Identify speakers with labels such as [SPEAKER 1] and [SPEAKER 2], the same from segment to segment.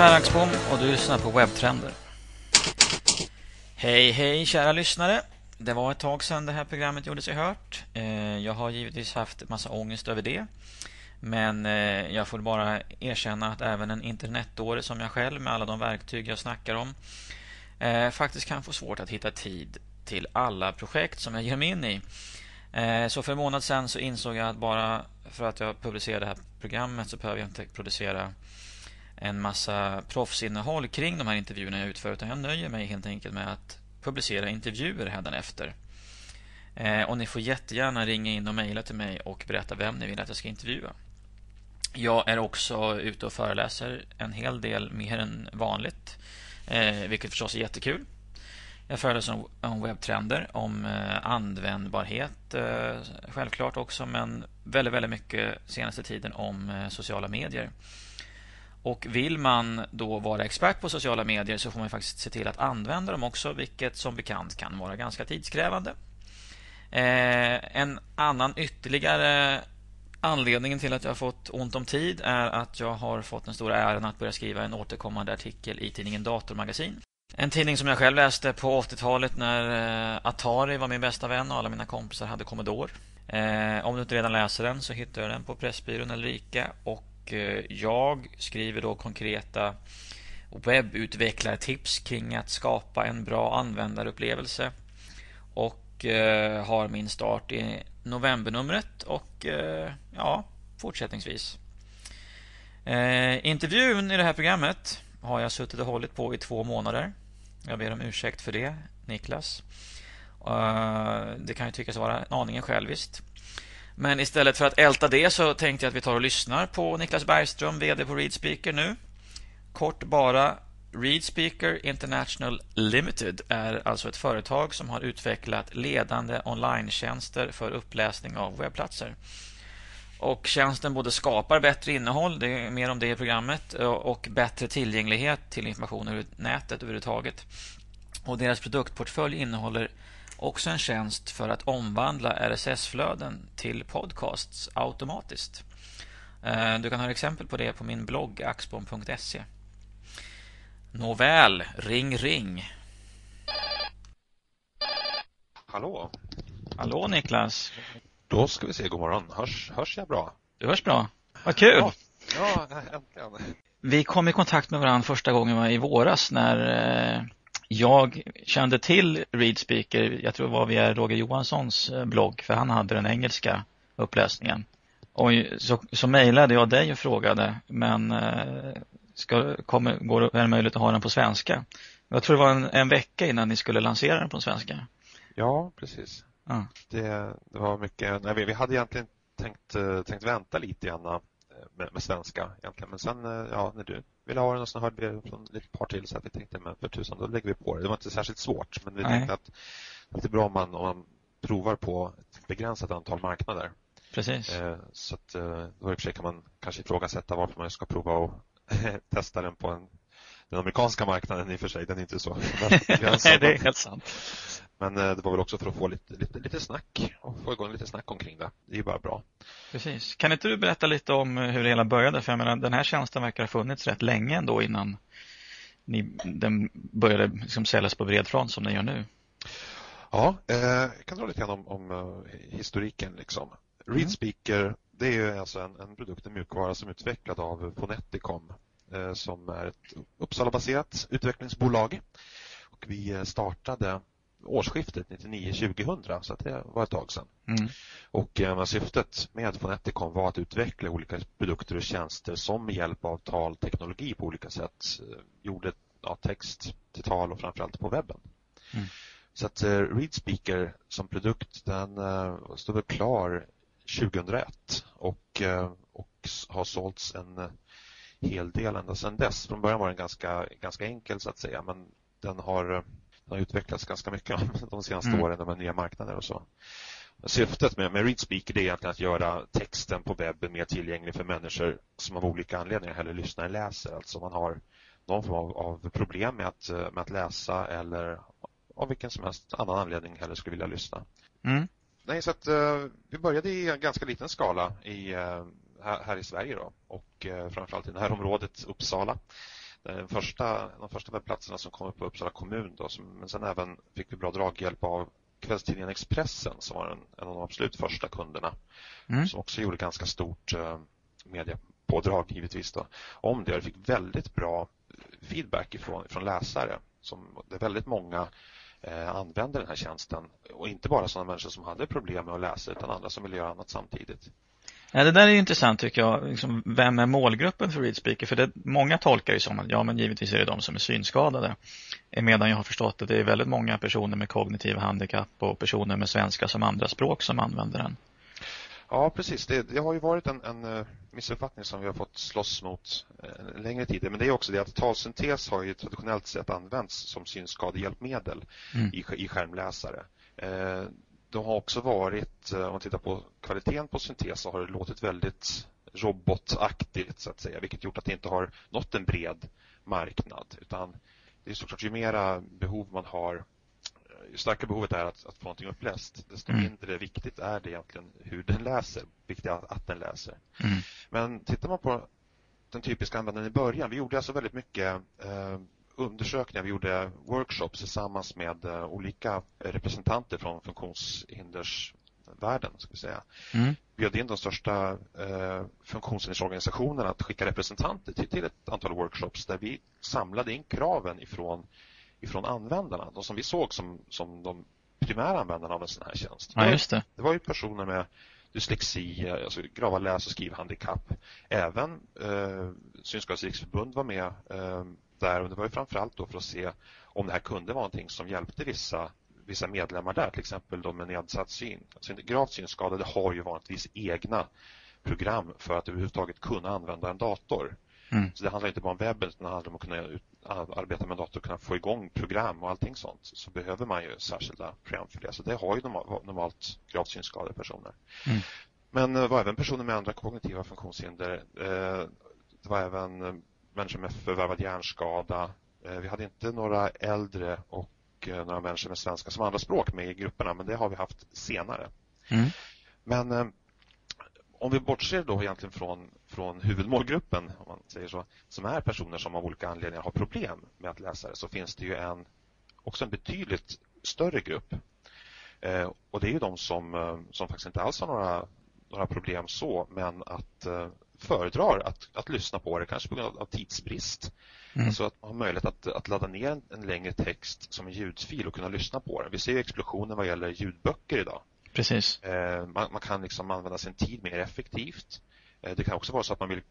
[SPEAKER 1] Per Axbom och du lyssnar på Webbtrender. Hej, hej kära lyssnare. Det var ett tag sedan det här programmet gjorde sig hört. Eh, jag har givetvis haft massa ångest över det. Men eh, jag får bara erkänna att även en internetdåre som jag själv med alla de verktyg jag snackar om eh, faktiskt kan få svårt att hitta tid till alla projekt som jag ger mig in i. Så för en månad sedan så insåg jag att bara för att jag publicerar det här programmet så behöver jag inte producera en massa proffsinnehåll kring de här intervjuerna jag utför utan jag nöjer mig helt enkelt med att publicera intervjuer hädanefter. Eh, och ni får jättegärna ringa in och mejla till mig och berätta vem ni vill att jag ska intervjua. Jag är också ute och föreläser en hel del mer än vanligt, eh, vilket förstås är jättekul. Jag föreläser om webbtrender, om eh, användbarhet självklart också, men väldigt, väldigt mycket senaste tiden om sociala medier. Och vill man då vara expert på sociala medier så får man faktiskt se till att använda dem också, vilket som bekant kan vara ganska tidskrävande. Eh, en annan ytterligare anledning till att jag har fått ont om tid är att jag har fått den stora äran att börja skriva en återkommande artikel i tidningen Datormagasin. En tidning som jag själv läste på 80-talet när eh, Atari var min bästa vän och alla mina kompisar hade Commodore. Eh, om du inte redan läser den så hittar du den på Pressbyrån eller Ica och Eh, jag skriver då konkreta webbutvecklartips kring att skapa en bra användarupplevelse. Och eh, har min start i novembernumret och eh, ja, fortsättningsvis. intervjun i det här programmet har jag suttit och hållit på i två månader. Jag ber om ursäkt för det, Niklas. det kan ju tyckas vara aningen själviskt. Men istället för att älta det så tänkte jag att vi tar och lyssnar på Niklas Bergström, VD på ReadSpeaker nu. Kort bara. ReadSpeaker International Limited är alltså ett företag som har utvecklat ledande online för uppläsning av webbplatser. Och tjänsten både skapar bättre innehåll, det är mer om det i programmet, och bättre tillgänglighet till information ur nätet överhuvudtaget. Och deras produktportfölj innehåller också en tjänst för att omvandla RSS-flöden till podcasts automatiskt. Eh, du kan ha exempel på det på min blogg axbom.se. Nåväl, ring ring.
[SPEAKER 2] Hallå.
[SPEAKER 1] Hallå Niklas.
[SPEAKER 2] Då ska vi se, god morgon. Hörs, hörs jag bra?
[SPEAKER 1] Du hörs bra. Vad kul.
[SPEAKER 2] Ja, ja äntligen.
[SPEAKER 1] Vi kom i kontakt med varandra första gången i våras när eh, jag kände till ReadSpeaker, jag tror det var via Roger Johanssons eh, blogg, för han hade den engelska uppläsningen. Och så, så mejlade jag dig och frågade, men eh, ska, kommer, går det möjligt att ha den på svenska? Jag tror det var en, en vecka innan ni skulle lansera den på svenska.
[SPEAKER 2] Ja, precis. Ja. Det, det var mycket, nej, vi, vi hade egentligen tänkt, eh, tänkt vänta lite grann med, med svenska egentligen. Men sen, ja, när du ville ha den och sen hörde vi från ett par till så att vi tänkte men för tusan, då lägger vi på det. Det var inte särskilt svårt men vi Nej. tänkte att det är bra om man, om man provar på ett begränsat antal marknader.
[SPEAKER 1] Precis.
[SPEAKER 2] Eh, så att eh, då i och för sig kan man kanske ifrågasätta varför man ska prova och testa den på en den amerikanska marknaden i och för sig, den är inte så
[SPEAKER 1] Nej, det är helt sant.
[SPEAKER 2] Men eh, det var väl också för att få lite, lite, lite snack och få igång lite snack omkring det. Det är ju bara bra.
[SPEAKER 1] Precis. Kan inte du berätta lite om hur det hela började? För jag menar, den här tjänsten verkar ha funnits rätt länge ändå innan ni, den började liksom säljas på bred front som den gör nu.
[SPEAKER 2] Ja, eh, jag kan dra lite grann om, om uh, historiken. Liksom. ReadSpeaker, mm. det är alltså en, en produkt, en mjukvara som är utvecklad av Phoneticom eh, som är ett Uppsala-baserat utvecklingsbolag. Och vi eh, startade årsskiftet 99-2000 så det var ett tag sedan. Mm. Och eh, syftet med Foneticon var att utveckla olika produkter och tjänster som med hjälp av talteknologi på olika sätt eh, gjorde ja, text till tal och framförallt på webben. Mm. Så att eh, ReadSpeaker som produkt den eh, stod väl klar 2001 och, eh, och har sålts en eh, hel del ända sedan dess. Från början var den ganska, ganska enkel så att säga men den har har utvecklats ganska mycket de senaste mm. åren med nya marknader och så. Syftet med, med ReadSpeaker är egentligen att göra texten på webben mer tillgänglig för människor som av olika anledningar hellre lyssnar än läser. Alltså man har någon form av, av problem med att, med att läsa eller av vilken som helst annan anledning hellre skulle vilja lyssna. Mm. Nej, så att uh, vi började i en ganska liten skala i uh, här, här, i Sverige då, och framförallt i närområdet Uppsala. Den första, de första webbplatserna som kom upp på Uppsala kommun då, som, men sen även fick vi bra draghjälp av kvällstidningen Expressen som var en, en av de absolut första kunderna mm. som också gjorde ganska stort eh, mediapådrag givetvis då, om det. Jag fick väldigt bra feedback ifrån, ifrån läsare. Som, det är väldigt många eh, använder den här tjänsten och inte bara sådana människor som hade problem med att läsa utan andra som vill göra annat samtidigt.
[SPEAKER 1] Ja, det där är intressant tycker jag. Liksom, vem är målgruppen för ReadSpeaker? För det, många tolkar ju som att ja, men givetvis är det de som är synskadade. Medan jag har förstått att det är väldigt många personer med kognitiva handikapp och personer med svenska som andra språk som använder den.
[SPEAKER 2] Ja, precis. Det, det har ju varit en, en eh, missuppfattning som vi har fått slåss mot en eh, längre tid. Men det är också det att talsyntes har ju traditionellt sett använts som synskadehjälpmedel mm. i, i skärmläsare. Eh, de har också varit, om man tittar på kvaliteten på syntes så har det låtit väldigt robotaktigt så att säga, vilket gjort att det inte har nått en bred marknad. Utan det är såklart ju mera behov man har ju starkare behovet är att, att få någonting uppläst, desto mm. mindre viktigt är det egentligen hur den läser, viktigt är att, att den läser. Mm. Men tittar man på den typiska användaren i början, vi gjorde alltså väldigt mycket eh, undersökningar, vi gjorde workshops tillsammans med eh, olika representanter från funktionshindersvärlden, ska vi säga. Mm. bjöd in de största eh, funktionshindersorganisationerna att skicka representanter till, till ett antal workshops där vi samlade in kraven ifrån ifrån användarna, de som vi såg som, som de primära användarna av en sån här tjänst.
[SPEAKER 1] Ja, just det.
[SPEAKER 2] det var ju personer med dyslexi, alltså grava läs- och skrivhandikapp. Även eh, Synskadades riksförbund var med eh, där och det var ju framförallt då för att se om det här kunde vara någonting som hjälpte vissa, vissa medlemmar där, till exempel de med nedsatt syn. Alltså, gravt synskadade har ju vanligtvis egna program för att överhuvudtaget kunna använda en dator. Mm. Så det handlar inte bara om webben utan det handlar om att kunna arbeta med dator och kunna få igång program och allting sånt så behöver man ju särskilda program för det. Så det har ju normalt gravt synskadade personer. Mm. Men det var även personer med andra kognitiva funktionshinder. Eh, det var även eh, människor med förvärvad hjärnskada. Eh, vi hade inte några äldre och några människor med svenska som andra språk med i grupperna men det har vi haft senare. Mm. Men om vi bortser då egentligen från, från huvudmålgruppen, om man säger så, som är personer som av olika anledningar har problem med att läsa det, så finns det ju en, också en betydligt större grupp. Eh, och det är ju de som, eh, som faktiskt inte alls har några, några problem så, men att eh, föredrar att, att lyssna på det, kanske på grund av tidsbrist. Mm. Alltså att ha möjlighet att, att ladda ner en, en längre text som en ljudfil och kunna lyssna på den. Vi ser explosionen vad gäller ljudböcker idag.
[SPEAKER 1] Precis.
[SPEAKER 2] Eh, man, man, kan liksom använda sin tid mer effektivt. Eh, det kan också vara så att man vill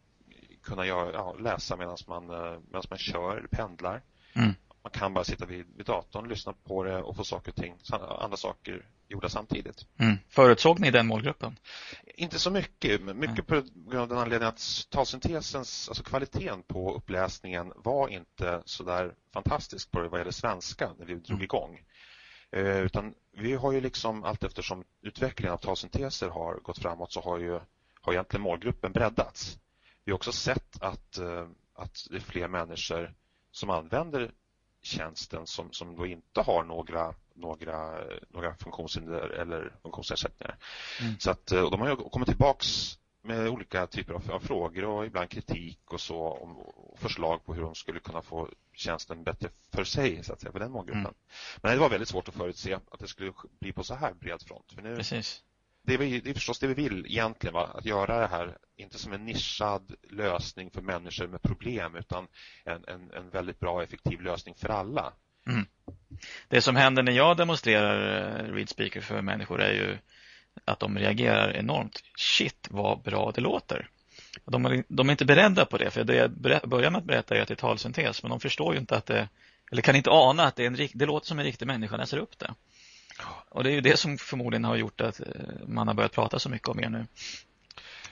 [SPEAKER 2] kunna göra, ja, läsa medan man, eh, medan man kör eller pendlar. Mm. Man kan bara sitta vid, vid datorn, lyssna på det och få saker och ting, andra saker gjorda samtidigt.
[SPEAKER 1] Mm. Förutsåg ni den målgruppen?
[SPEAKER 2] Inte så mycket. Mycket på grund av den anledningen att talsyntesens, alltså kvaliteten på uppläsningen var inte så där fantastisk på det vad gäller svenska när vi drog mm. igång. Eh, utan vi har ju liksom allt eftersom utvecklingen av talsynteser har gått framåt så har ju har egentligen målgruppen breddats. Vi har också sett att, eh, att det är fler människor som använder tjänsten som, som då inte har några, några, några funktionshinder eller funktionsnedsättningar. Mm. Så att, eh, och de har kommit tillbaks med olika typer av, av, frågor och ibland kritik och så och förslag på hur de skulle kunna få tjänsten bättre för sig så att säga, för den målgruppen. Mm. Men det var väldigt svårt att förutse att det skulle bli på så här bred front. För nu,
[SPEAKER 1] Precis.
[SPEAKER 2] Det är, det är förstås det vi vill egentligen, va? att göra det här inte som en nischad lösning för människor med problem utan en, en, en väldigt bra och effektiv lösning för alla. Mm.
[SPEAKER 1] Det som händer när jag demonstrerar eh, ReadSpeaker för människor är ju att de reagerar enormt. Shit vad bra det låter. De är, de är inte beredda på det, för det jag börjar med att berätta är att det är talsyntes, men de förstår ju inte att det, eller kan inte ana att det, är en, det låter som en riktig människa läser upp det. Och det är ju det som förmodligen har gjort att eh, man har börjat prata så mycket om er nu.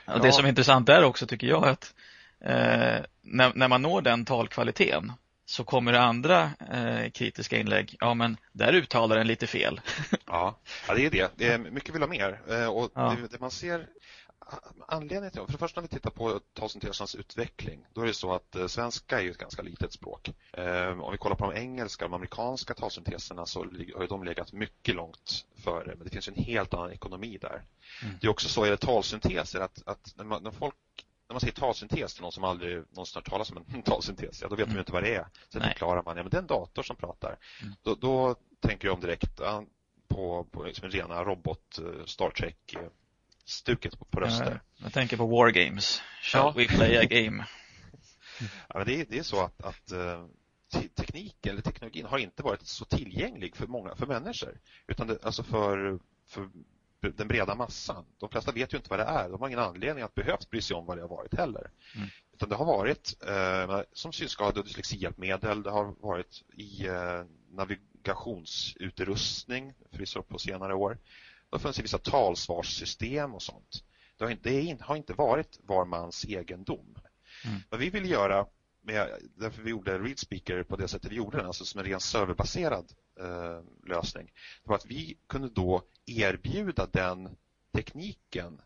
[SPEAKER 1] Ja. Det som är intressant där också tycker jag är att eh, när, när man når den talkvaliteten så kommer det andra eh, kritiska inlägg. Ja, men där uttalar den lite fel.
[SPEAKER 2] ja. ja, det är det. det är mycket vill ha mer. Eh, och ja. det, det, man ser anledningen till, för det första när vi tittar på talsyntesens utveckling, då är det så att eh, svenska är ju ett ganska litet språk. Eh, om vi kollar på de engelska och de amerikanska talsynteserna så har de legat mycket långt före, men det finns en helt annan ekonomi där. Mm. Det är också så i talsynteser att, att när, man, när folk när man säger talsyntes till någon som aldrig någonsin har talat om en talsyntes, ja, då vet mm. de ju inte vad det är. Sen Nej. förklarar man, ja men det är en dator som pratar. Mm. Då, då, tänker de direkt på, på liksom rena robot eh, Star Trek stuket på, på röster.
[SPEAKER 1] Ja, jag tänker på War Games. Shall ja. we play a game?
[SPEAKER 2] ja, det, är, det är så att, att tekniken eller teknologin har inte varit så tillgänglig för många för människor utan det, alltså för, för den breda massan. De flesta vet ju inte vad det är. De har ingen anledning att behövt bry sig om vad det har varit heller. Mm. Utan det har varit eh, som synskade och dyslexihjälpmedel. Det har varit i eh, navigationsutrustning, förvisso på senare år. Det har funnits vissa talsvarssystem och sånt. Det har inte, det har inte varit var mans egendom. Mm. Vad vi vill göra, med, därför vi gjorde ReadSpeaker på det sättet vi gjorde den, alltså som en ren serverbaserad eh, lösning, det var att vi kunde då erbjuda den tekniken,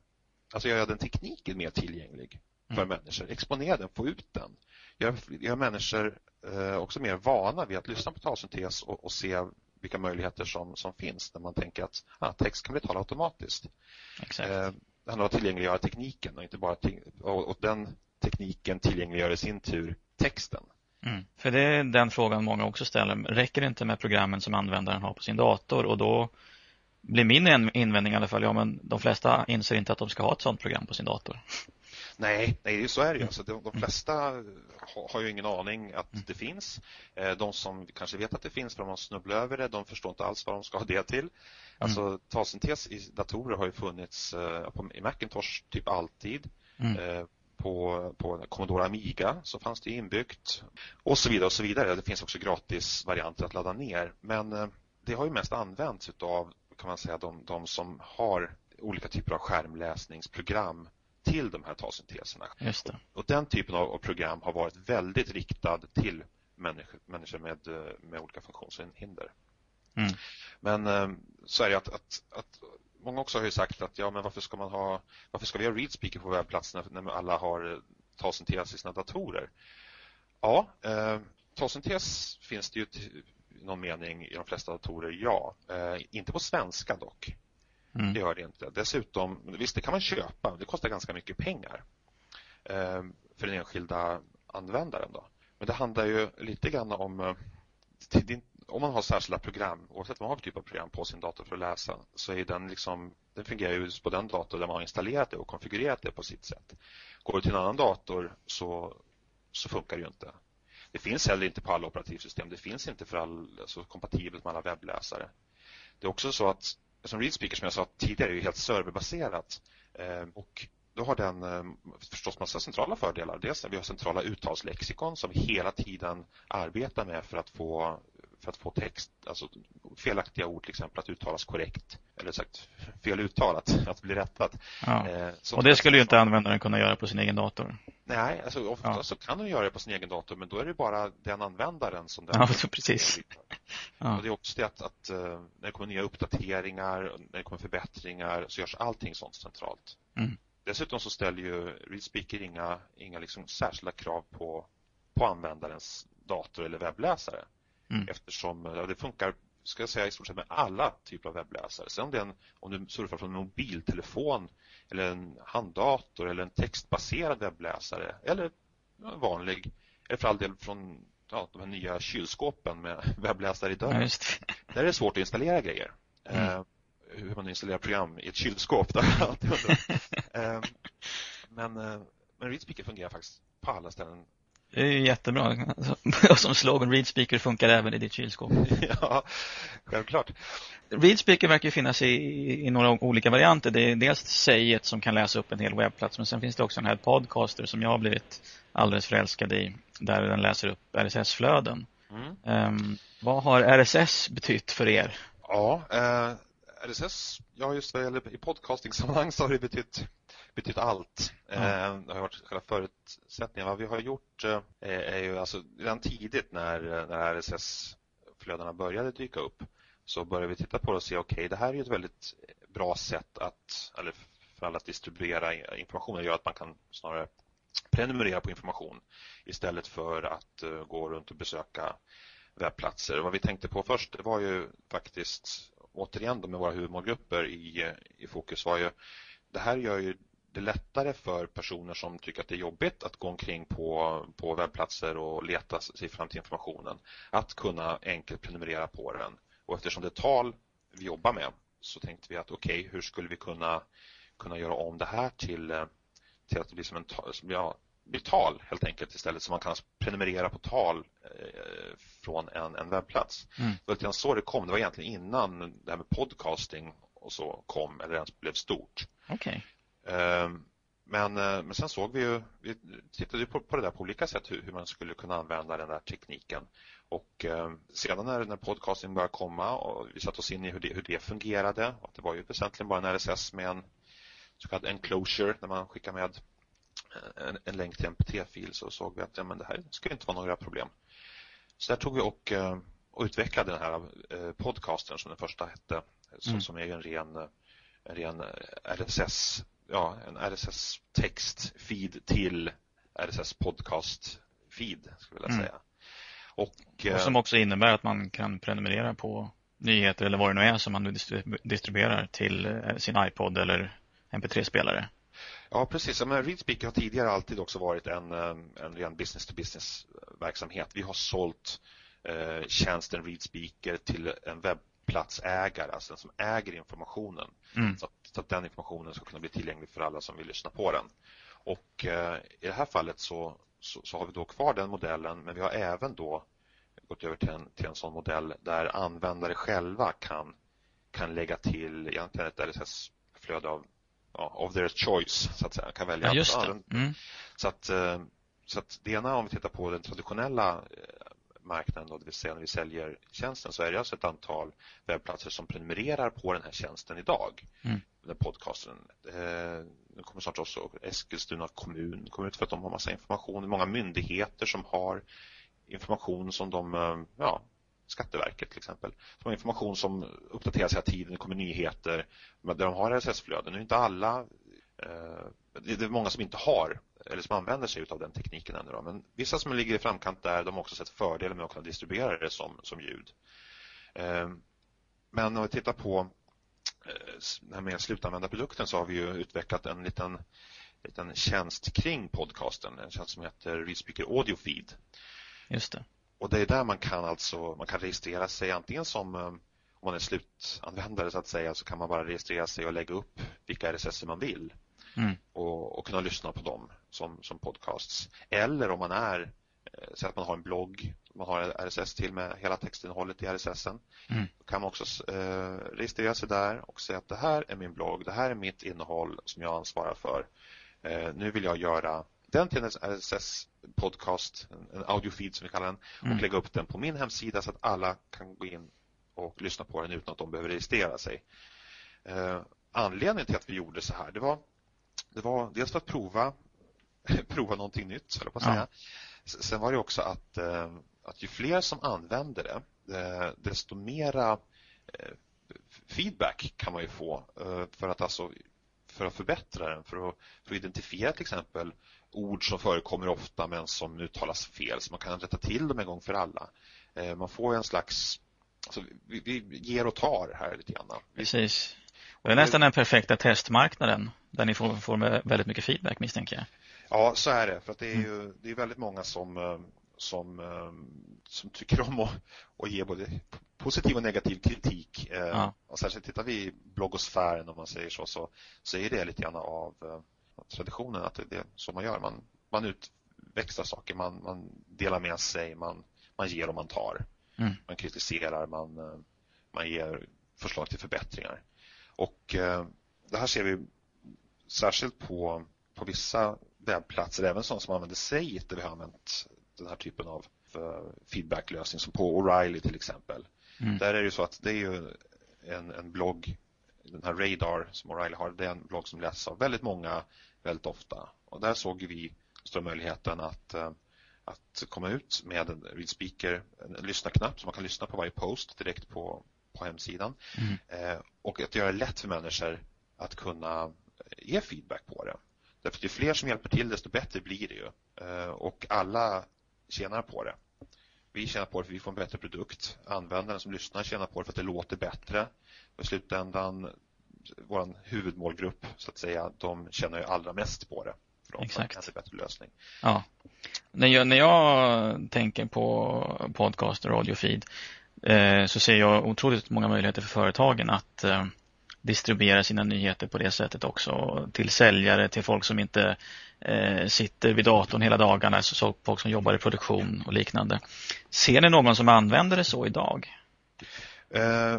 [SPEAKER 2] alltså göra den tekniken mer tillgänglig för mm. människor, exponera den, få ut den. Göra, göra människor eh, också mer vana vid att lyssna på talsyntes och, och se vilka möjligheter som, som finns när man tänker att ah, text kan bli talad automatiskt. Exakt. Eh, det handlar om att tillgängliggöra tekniken och inte bara och, och den tekniken tillgängliggör i sin tur texten.
[SPEAKER 1] Mm. För det är den frågan många också ställer. Räcker det inte med programmen som användaren har på sin dator? Och då blir min invändning i alla fall, ja men de flesta inser inte att de ska ha ett sådant program på sin dator.
[SPEAKER 2] Nej, nej så är det ju. Alltså, de, de flesta har, ju ingen aning att mm. det finns. Eh, de som kanske vet att det finns för de har snubblat över det, de förstår inte alls vad de ska ha det till. Alltså mm. talsyntes i datorer har ju funnits eh, i Macintosh typ alltid. Mm. Eh, på, på Commodore Amiga så fanns det inbyggt och så vidare och så vidare. Det finns också gratis varianter att ladda ner. Men det har ju mest använts av kan man säga de, de som har olika typer av skärmläsningsprogram till de här talsynteserna.
[SPEAKER 1] Just det.
[SPEAKER 2] Och den typen av program har varit väldigt riktad till människor, människor med, med olika funktionshinder. Mm. Men eh, så är det att, att, att många också har ju sagt att ja, men varför ska man ha varför ska vi ha readspeaker på webbplatserna när alla har talsyntes i sina datorer? Ja, eh, talsyntes finns det ju i någon mening i de flesta datorer, ja. Eh, inte på svenska dock. Mm. Det gör det inte. Dessutom, visst det kan man köpa, det kostar ganska mycket pengar eh, för den enskilda användaren. Då. Men det handlar ju lite grann om eh, om man har särskilda program, oavsett vad man har för typ av program på sin dator för att läsa, så är den liksom, den fungerar ju på den dator där man har installerat det och konfigurerat det på sitt sätt. Går du till en annan dator så, så funkar det ju inte. Det finns heller inte på alla operativsystem. Det finns inte för all, alltså, kompatibelt med alla webbläsare. Det är också så att som ReadSpeaker som jag sa tidigare är ju helt serverbaserat eh, och då har den eh, förstås massa centrala fördelar. Dels att vi har centrala uttalslexikon som vi hela tiden arbetar med för att få för att få text, alltså felaktiga ord till exempel att uttalas korrekt eller sagt fel uttalat, att bli rättat.
[SPEAKER 1] Ja. Eh, och det skulle ju inte användaren kunna göra på sin egen dator.
[SPEAKER 2] Nej, alltså ofta ja. så kan den göra det på sin egen dator men då är det bara den användaren som den
[SPEAKER 1] Ja, så precis.
[SPEAKER 2] Ja. Och det är också det att, att, eh, när det kommer nya uppdateringar, när det kommer förbättringar så görs allting sånt centralt. Mm. Dessutom så ställer ju ReadSpeaker inga, inga liksom särskilda krav på, på användarens dator eller webbläsare. Mm. Eftersom ja, det funkar ska jag säga i stort sett med alla typer av webbläsare. Sen om, det är en, om du surfar från en mobiltelefon eller en handdator eller en textbaserad webbläsare eller vanlig, eller för all del från ja, de här nya kylskåpen med webbläsare i dörren. Ja, Där är det svårt att installera grejer. Mm. Eh, hur man installerar program i ett kylskåp. Där eh, men, eh, men ReadSpeaker fungerar faktiskt på alla ställen
[SPEAKER 1] det är ju jättebra. Och som slogan, ReadSpeaker funkar även i ditt kylskåp.
[SPEAKER 2] ja, självklart.
[SPEAKER 1] ReadSpeaker verkar finnas i, i några olika varianter. Det är dels Säget som kan läsa upp en hel webbplats, men sen finns det också en här Podcaster som jag har blivit alldeles förälskad i, där den läser upp RSS-flöden. Mm. Um, vad har RSS betytt för er?
[SPEAKER 2] Ja, eh, RSS, ja just vad gäller i podcasting-sammanhang så har det betytt betytt allt. Mm. Det har varit själva förutsättningen. Vad vi har gjort eh, är ju alltså redan tidigt när, när RSS-flödena började dyka upp så började vi titta på det och se okej, okay, det här är ett väldigt bra sätt att, eller för alla att distribuera information. Det gör att man kan snarare prenumerera på information istället för att gå runt och besöka webbplatser. Vad vi tänkte på först var ju faktiskt återigen då med våra huvudmålgrupper i, i fokus var ju det här gör ju det lättare för personer som tycker att det är jobbigt att gå omkring på, på webbplatser och leta sig fram till informationen att kunna enkelt prenumerera på den. Och eftersom det är tal vi jobbar med så tänkte vi att okej, okay, hur skulle vi kunna, kunna göra om det här till, till att det blir som en ja, blir tal helt enkelt istället så man kan prenumerera på tal eh, från en, en webbplats. Mm. Det var lite så det kom. Det var egentligen innan det här med podcasting och så kom eller ens blev stort.
[SPEAKER 1] Okay.
[SPEAKER 2] Ehm, men, eh, men sen såg vi ju, vi tittade på, på det där på olika sätt hur, hur man skulle kunna använda den där tekniken. Och eh, sedan när, när podcasting började komma och vi satte oss in i hur det, hur det fungerade att det var ju väsentligen bara en RSS med en så kallad enclosure när man skickar med en, en länk till mpt-fil så såg vi att ja, men det här skulle inte vara några problem. Så där tog vi och, eh, och utvecklade den här podcasten som den första hette, mm. som är en ren, en ren RSS ja, en RSS-text-feed till RSS podcast-feed, skulle jag vilja mm. säga.
[SPEAKER 1] Och, och, som eh, också innebär att man kan prenumerera på nyheter eller vad det nu är som man nu distribuerar till eh, sin iPod eller MP3-spelare.
[SPEAKER 2] Ja, precis. Men Readspeaker har tidigare alltid också varit en, eh, en ren business-to-business verksamhet. Vi har sålt eh, tjänsten Readspeaker till en webb platsägare, alltså den som äger informationen. Mm. Så, att, så, att, den informationen ska kunna bli tillgänglig för alla som vill lyssna på den. Och eh, i det här fallet så, så, så, har vi då kvar den modellen men vi har även då gått över till en, till en sån modell där användare själva kan, kan lägga till egentligen ett RSS-flöde av ja, of their choice, så att säga. Kan välja
[SPEAKER 1] ja. Mm.
[SPEAKER 2] Så, att, eh, så att det ena om vi tittar på den traditionella eh, marknaden, då, det vill säga när vi säljer tjänsten, så är det alltså ett antal webbplatser som prenumererar på den här tjänsten idag. Mm. Den podcasten. Eh, nu kommer snart också Eskilstuna kommun kommer ut för att de har massa information. Många myndigheter som har information som de, eh, ja, Skatteverket till exempel. De har information som uppdateras hela tiden, det kommer nyheter där de har RSS-flöden. Nu är inte alla, eh, det är många som inte har eller som använder sig av den tekniken ännu. Då. Men vissa som ligger i framkant där, de har också sett fördelar med att kunna distribuera det som, som ljud. Eh, men om vi tittar på den här med slutanvändarprodukten så har vi ju utvecklat en liten, liten tjänst kring podcasten, en tjänst som heter ReadSpeaker Audio Feed.
[SPEAKER 1] Just det.
[SPEAKER 2] Och det är där man kan alltså, man kan registrera sig antingen som eh, om man är slutanvändare så att säga så kan man bara registrera sig och lägga upp vilka RSS man vill mm. och, och, kunna lyssna på dem som, som podcasts. Eller om man är, eh, så att man har en blogg, man har RSS till med hela textinnehållet i RSSen. Mm. Då kan man också eh, registrera sig där och säga att det här är min blogg, det här är mitt innehåll som jag ansvarar för. Eh, nu vill jag göra den till en RSS-podcast, en audiofeed som vi kallar den, och mm. lägga upp den på min hemsida så att alla kan gå in och lyssna på den utan att de behöver registrera sig. Eh, anledningen till att vi gjorde så här, det var det var dels för att prova prova någonting nytt, eller på att säga. Ja. Sen var det också att, eh, att ju fler som använder det, eh, desto mera eh, feedback kan man ju få för att alltså för att förbättra den, för att, för att identifiera till exempel ord som förekommer ofta men som uttalas fel så man kan rätta till dem en gång för alla. Man får en slags, alltså, vi, vi ger och tar här lite grann.
[SPEAKER 1] Precis. Det är nästan den perfekta testmarknaden där ni får, får väldigt mycket feedback misstänker jag.
[SPEAKER 2] Ja, så är det. För att det är mm. ju det är väldigt många som, eh, som, eh, som tycker om att, att ge både positiv och negativ kritik. Eh, ja. Och särskilt tittar vi i bloggosfären om man säger så, så, så är det lite grann av traditionen att det är så man gör. Man, man utväxlar saker, man, man delar med sig, man, man ger och man tar. Mm. Man kritiserar, man, man ger förslag till förbättringar. Och det här ser vi särskilt på, på vissa webbplatser, även sådana som använder Sayit där vi har använt den här typen av eh, feedbacklösning som på O'Reilly till exempel. Mm. Där är det så att det är ju en, en blogg, den här Radar som O'Reilly har, det är en blogg som läses av väldigt många väldigt ofta. Och där såg vi stora möjligheten att, eh, att komma ut med en ReadSpeaker, en lyssnarknapp så man kan lyssna på varje post direkt på, på hemsidan. Mm. Eh, och att göra det lätt för människor att kunna ge feedback på det. Därför att ju fler som hjälper till desto bättre blir det ju. Och alla tjänar på det. Vi tjänar på det för att vi får en bättre produkt. Användaren som lyssnar tjänar på det för att det låter bättre. Och i slutändan, vår huvudmålgrupp så att säga, de tjänar ju allra mest på det. För de Exakt. får en bättre lösning.
[SPEAKER 1] Ja. När jag, när jag tänker på podcast och radiofeed eh, så ser jag otroligt många möjligheter för företagen att eh, distribuera sina nyheter på det sättet också till säljare, till folk som inte eh, sitter vid datorn hela dagarna, så folk som jobbar i produktion och liknande. Ser ni någon som använder det så idag?
[SPEAKER 2] Eh,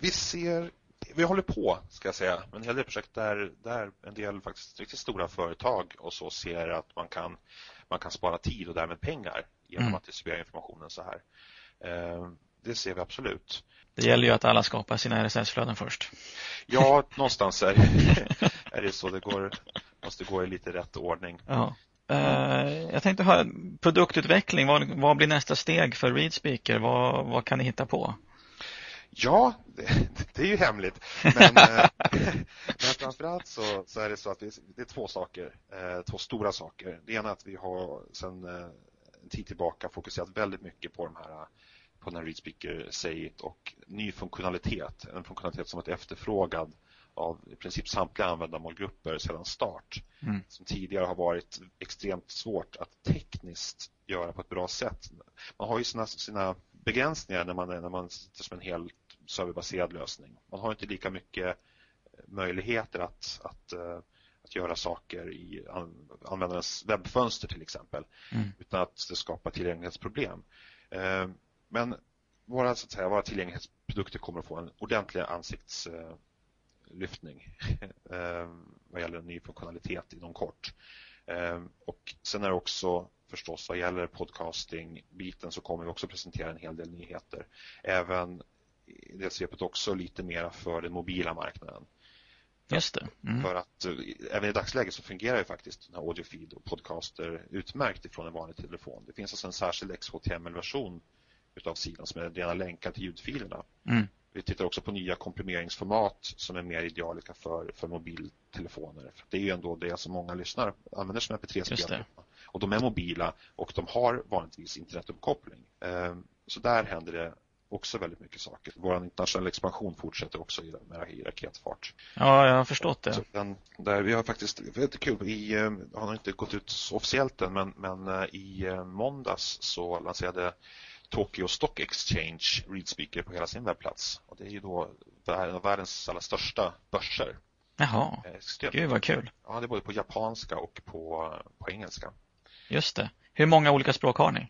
[SPEAKER 2] vi ser vi håller på, ska jag säga, med en hel del projekt där, där en del faktiskt riktigt stora företag och så ser att man kan, man kan spara tid och därmed pengar genom mm. att distribuera informationen så här. Eh, det ser vi absolut.
[SPEAKER 1] Det gäller ju att alla skapar sina RSS-flöden först.
[SPEAKER 2] Ja, någonstans är, är det så. Det går, måste gå i lite rätt ordning.
[SPEAKER 1] Ja. Uh, jag tänkte höra produktutveckling. Vad, vad blir nästa steg för ReadSpeaker? Vad, vad kan ni hitta på?
[SPEAKER 2] Ja, det, det är ju hemligt. Men, eh, men framförallt så, så är det så att det, det är två saker, eh, två stora saker. Det ena är att vi har sedan en tid tillbaka fokuserat väldigt mycket på de här på den ReadSpeaker Say och ny funktionalitet, en funktionalitet som varit efterfrågad av i princip samtliga användarmålgrupper sedan start. Mm. Som tidigare har varit extremt svårt att tekniskt göra på ett bra sätt. Man har ju sina, sina begränsningar när man, när man sitter som en helt serverbaserad lösning. Man har inte lika mycket möjligheter att, att, eh, att göra saker i användarens webbfönster till exempel. Mm. Utan att det skapar tillgänglighetsproblem. Men våra, så att säga, våra tillgänglighetsprodukter kommer att få en ordentlig ansiktslyftning eh, vad gäller ny funktionalitet inom kort. Eh, och sen är det också förstås vad gäller podcasting-biten så kommer vi också presentera en hel del nyheter. Även i det svepet också lite mera för den mobila marknaden.
[SPEAKER 1] Just det.
[SPEAKER 2] Mm. För att eh, även i dagsläget så fungerar ju faktiskt den här audiofeed och podcaster utmärkt ifrån en vanlig telefon. Det finns alltså en särskild XHTML-version utav sidan som är rena länkar till ljudfilerna. Mm. Vi tittar också på nya komprimeringsformat som är mer idealiska för, för mobiltelefoner. För det är ju ändå det som många lyssnar använder som mp3-spelare. Och de är mobila och de har vanligtvis internetuppkoppling. Ehm, så där händer det också väldigt mycket saker. Vår internationella expansion fortsätter också i, i raketfart.
[SPEAKER 1] Ja, jag har förstått det.
[SPEAKER 2] Den, där vi har faktiskt, väldigt kul, i, eh, har inte gått ut officiellt än, men, men eh, i eh, måndags så lanserade Tokyo Stock Exchange ReadSpeaker på hela sin webbplats. Och det är ju då världens allra största börser.
[SPEAKER 1] Jaha, Extremt. gud vad kul.
[SPEAKER 2] Ja, det är både på japanska och på, på engelska.
[SPEAKER 1] Just det. Hur många olika språk har ni?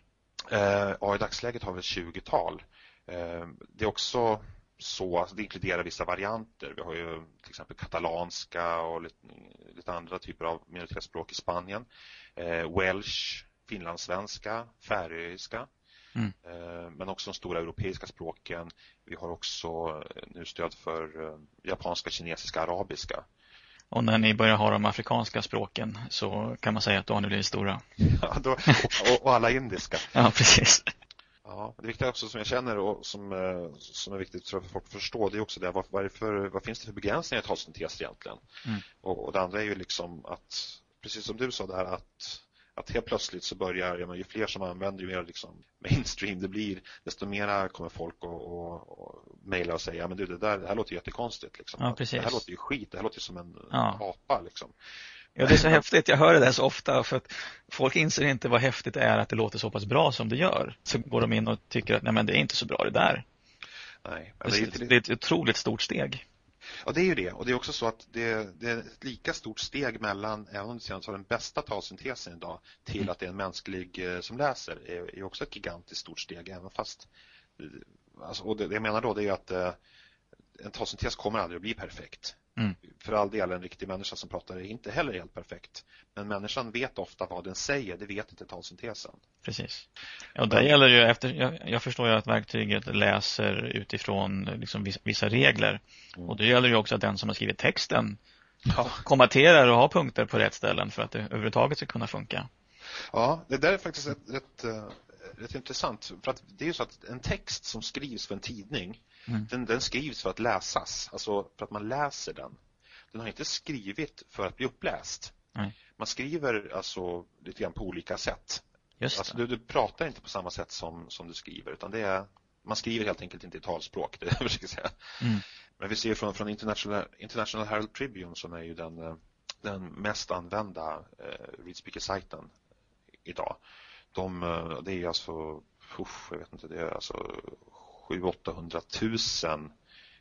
[SPEAKER 2] Eh, ja, i dagsläget har vi ett 20-tal. Eh, det är också så, alltså det inkluderar vissa varianter. Vi har ju till exempel katalanska och lite, lite andra typer av minoritetsspråk i Spanien. Eh, Welsh, finlandssvenska, färöiska. Mm. Eh, men också de stora europeiska språken. Vi har också eh, nu stöd för eh, japanska, kinesiska, arabiska.
[SPEAKER 1] Och när ni börjar ha de afrikanska språken så kan man säga att då har ni blivit stora.
[SPEAKER 2] Ja, då, och, och, alla indiska.
[SPEAKER 1] ja, precis.
[SPEAKER 2] Ja, det viktiga också som jag känner och som, som är viktigt för folk att förstå det är också det, vad, vad, för, vad finns det för begränsningar i talsyntes egentligen? Mm. Och, och det andra är ju liksom att, precis som du sa där, att att helt plötsligt så börjar, ja, ju fler som använder ju mer liksom mainstream det blir, desto mera kommer folk att och, och mejla och säga, men du det där, det här låter jättekonstigt liksom.
[SPEAKER 1] Ja, precis.
[SPEAKER 2] Det här låter ju skit, det här låter ju som en ja. apa liksom.
[SPEAKER 1] Ja, det är så häftigt. Jag hör det där så ofta för att folk inser inte vad häftigt det är att det låter så pass bra som det gör. Så går de in och tycker att nej men det är inte så bra det där.
[SPEAKER 2] Nej,
[SPEAKER 1] det, är, det är ett otroligt stort steg.
[SPEAKER 2] Ja, det är ju det. Och det är också så att det, det är ett lika stort steg mellan, även om det har den bästa talsyntesen idag, till mm. att det är en mänsklig eh, som läser, är, är också ett gigantiskt stort steg, även fast eh, alltså, och det, det jag menar då det är att eh, en talsyntes kommer aldrig att bli perfekt. Mm. För all del, en riktig människa som pratar är inte heller helt perfekt. Men människan vet ofta vad den säger, det vet inte talsyntesen.
[SPEAKER 1] Precis. Ja, där gäller ju efter, jag, jag, förstår ju att verktyget läser utifrån liksom vissa, regler. Mm. Och det gäller ju också att den som har skrivit texten ja. kommenterar och har punkter på rätt ställen för att det överhuvudtaget ska kunna funka.
[SPEAKER 2] Ja, det där är faktiskt rätt, rätt, eh, rätt intressant. För att det är ju så att en text som skrivs för en tidning Mm. Den, den, skrivs för att läsas, alltså för att man läser den. den har inte skrivit för att bli uppläst.
[SPEAKER 1] Nej.
[SPEAKER 2] Man skriver alltså lite grann på olika sätt.
[SPEAKER 1] Just
[SPEAKER 2] Alltså, du, du pratar inte på samma sätt som, som du skriver utan det är, man skriver helt enkelt inte i talspråk, det jag försöker säga.
[SPEAKER 1] Mm.
[SPEAKER 2] Men vi ser från, från International, International Herald Tribune som är ju den, eh, den mest använda eh, readspeaker-sajten idag. De, eh, det är alltså, usch, jag vet inte, det är alltså 700 000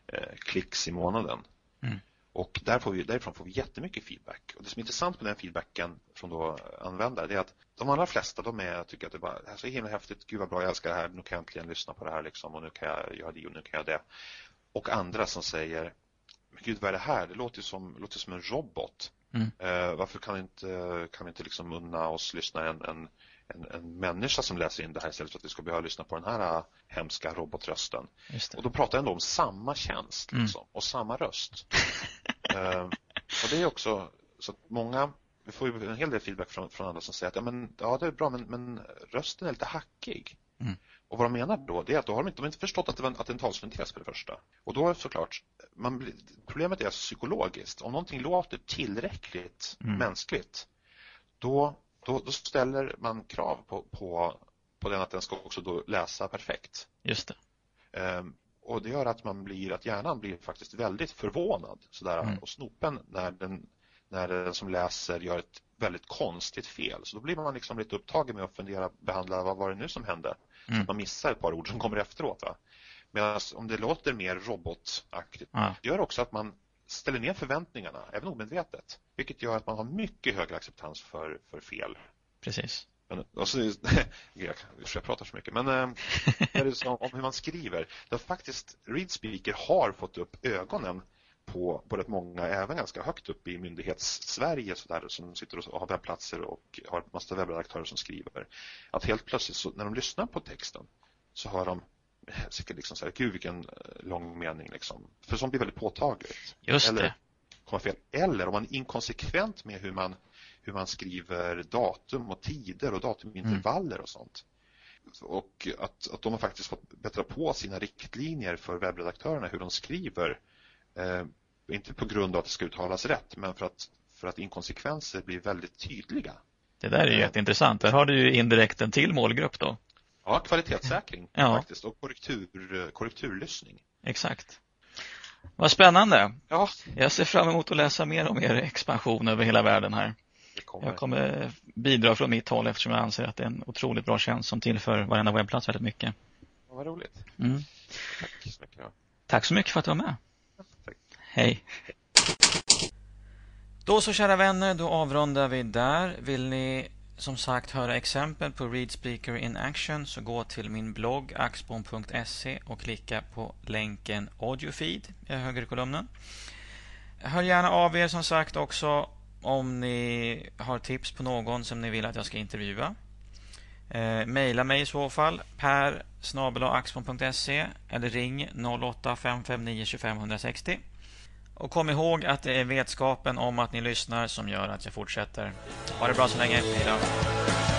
[SPEAKER 2] eh, klicks i månaden.
[SPEAKER 1] Mm.
[SPEAKER 2] Och där får vi, därifrån får vi jättemycket feedback. Och det som är intressant med den feedbacken från då användare är att de allra flesta de är, tycker att det, bara, det här är så himla häftigt, gud vad bra, jag älskar det här, nu kan jag äntligen lyssna på det här liksom, och nu kan jag göra det och nu kan jag det. Och andra som säger, men gud vad är det här? Det låter ju som, låter som en robot.
[SPEAKER 1] Mm.
[SPEAKER 2] Eh, varför kan vi inte, kan vi inte liksom unna oss lyssna en, en, en, en människa som läser in det här istället för att vi ska behöva lyssna på den här äh, hemska robotrösten? Och då pratar jag ändå om samma tjänst
[SPEAKER 1] Mm.
[SPEAKER 2] liksom, och samma röst. eh, och det är också så att många, vi får ju en hel del feedback från, från andra som säger att ja, men, ja det är bra men, men rösten är lite hackig.
[SPEAKER 1] Mm.
[SPEAKER 2] Och vad de menar då det är att då har de inte, de har inte förstått att det, var en, att det är en talsyntes för det första. Och då är såklart, man problemet är psykologiskt. Om någonting låter tillräckligt
[SPEAKER 1] Mm.
[SPEAKER 2] mänskligt då, då, då ställer man krav på, på, på den att den ska också då läsa perfekt.
[SPEAKER 1] Just det.
[SPEAKER 2] Ehm, och det gör att man blir, att hjärnan blir faktiskt väldigt förvånad sådär,
[SPEAKER 1] Mm.
[SPEAKER 2] och snopen när den, när den som läser gör ett väldigt konstigt fel. Så då blir man liksom lite upptagen med att fundera, behandla vad var det nu som hände? Så
[SPEAKER 1] Mm.
[SPEAKER 2] att man missar ett par ord som kommer efteråt. Va? Medan om det låter mer robotaktigt,
[SPEAKER 1] Ja.
[SPEAKER 2] det gör också att man ställer ner förväntningarna, även omedvetet. Vilket gör att man har mycket högre acceptans för, för fel.
[SPEAKER 1] Precis.
[SPEAKER 2] Men, alltså, jag, jag pratar så mycket, men eh, det så om hur man skriver. Där faktiskt Readspeaker har fått upp ögonen på, på rätt många, även ganska högt upp i myndighets-Sverige så där, som sitter och har webbplatser och har massa webbredaktörer som skriver. Att helt plötsligt så, när de lyssnar på texten så hör de säkert liksom så här, gud vilken eh, lång mening liksom. För sånt blir väldigt påtagligt.
[SPEAKER 1] Just
[SPEAKER 2] Eller,
[SPEAKER 1] det.
[SPEAKER 2] komma fel. Eller om man är inkonsekvent med hur man, hur man skriver datum och tider och datumintervaller och sånt. Och att, att de har faktiskt fått bättra på sina riktlinjer för webbredaktörerna hur de skriver. Eh, inte på grund av att det ska uttalas rätt, men för att, för att inkonsekvenser blir väldigt tydliga.
[SPEAKER 1] Det där är ju
[SPEAKER 2] Ja.
[SPEAKER 1] jätteintressant. Där har du ju indirekt en till målgrupp då.
[SPEAKER 2] Ja, kvalitetssäkring
[SPEAKER 1] Ja.
[SPEAKER 2] faktiskt och korrektur, korrekturlyssning.
[SPEAKER 1] Exakt. Vad spännande.
[SPEAKER 2] Ja,
[SPEAKER 1] Jag ser fram emot att läsa mer om er expansion över hela världen här.
[SPEAKER 2] kommer.
[SPEAKER 1] Jag kommer bidra från mitt håll eftersom jag anser att det är en otroligt bra tjänst som tillför varenda webbplats väldigt mycket.
[SPEAKER 2] Ja, vad roligt.
[SPEAKER 1] Mm.
[SPEAKER 2] Tack så mycket. Ja.
[SPEAKER 1] Tack så mycket för att du var med.
[SPEAKER 2] Tack.
[SPEAKER 1] Hej. Då så kära vänner, då avrundar vi där. Vill ni som sagt höra exempel på Read Speaker in Action så gå till min blogg axbom.se och klicka på länken Audiofeed i högerkolumnen. Hör gärna av er som sagt också om ni har tips på någon som ni vill att jag ska intervjua. Eh, maila mig i så fall per axbom.se eller ring 08 559 25 160. Och kom ihåg att det är vetskapen om att ni lyssnar som gör att jag fortsätter. Ha det bra så länge. Hej då.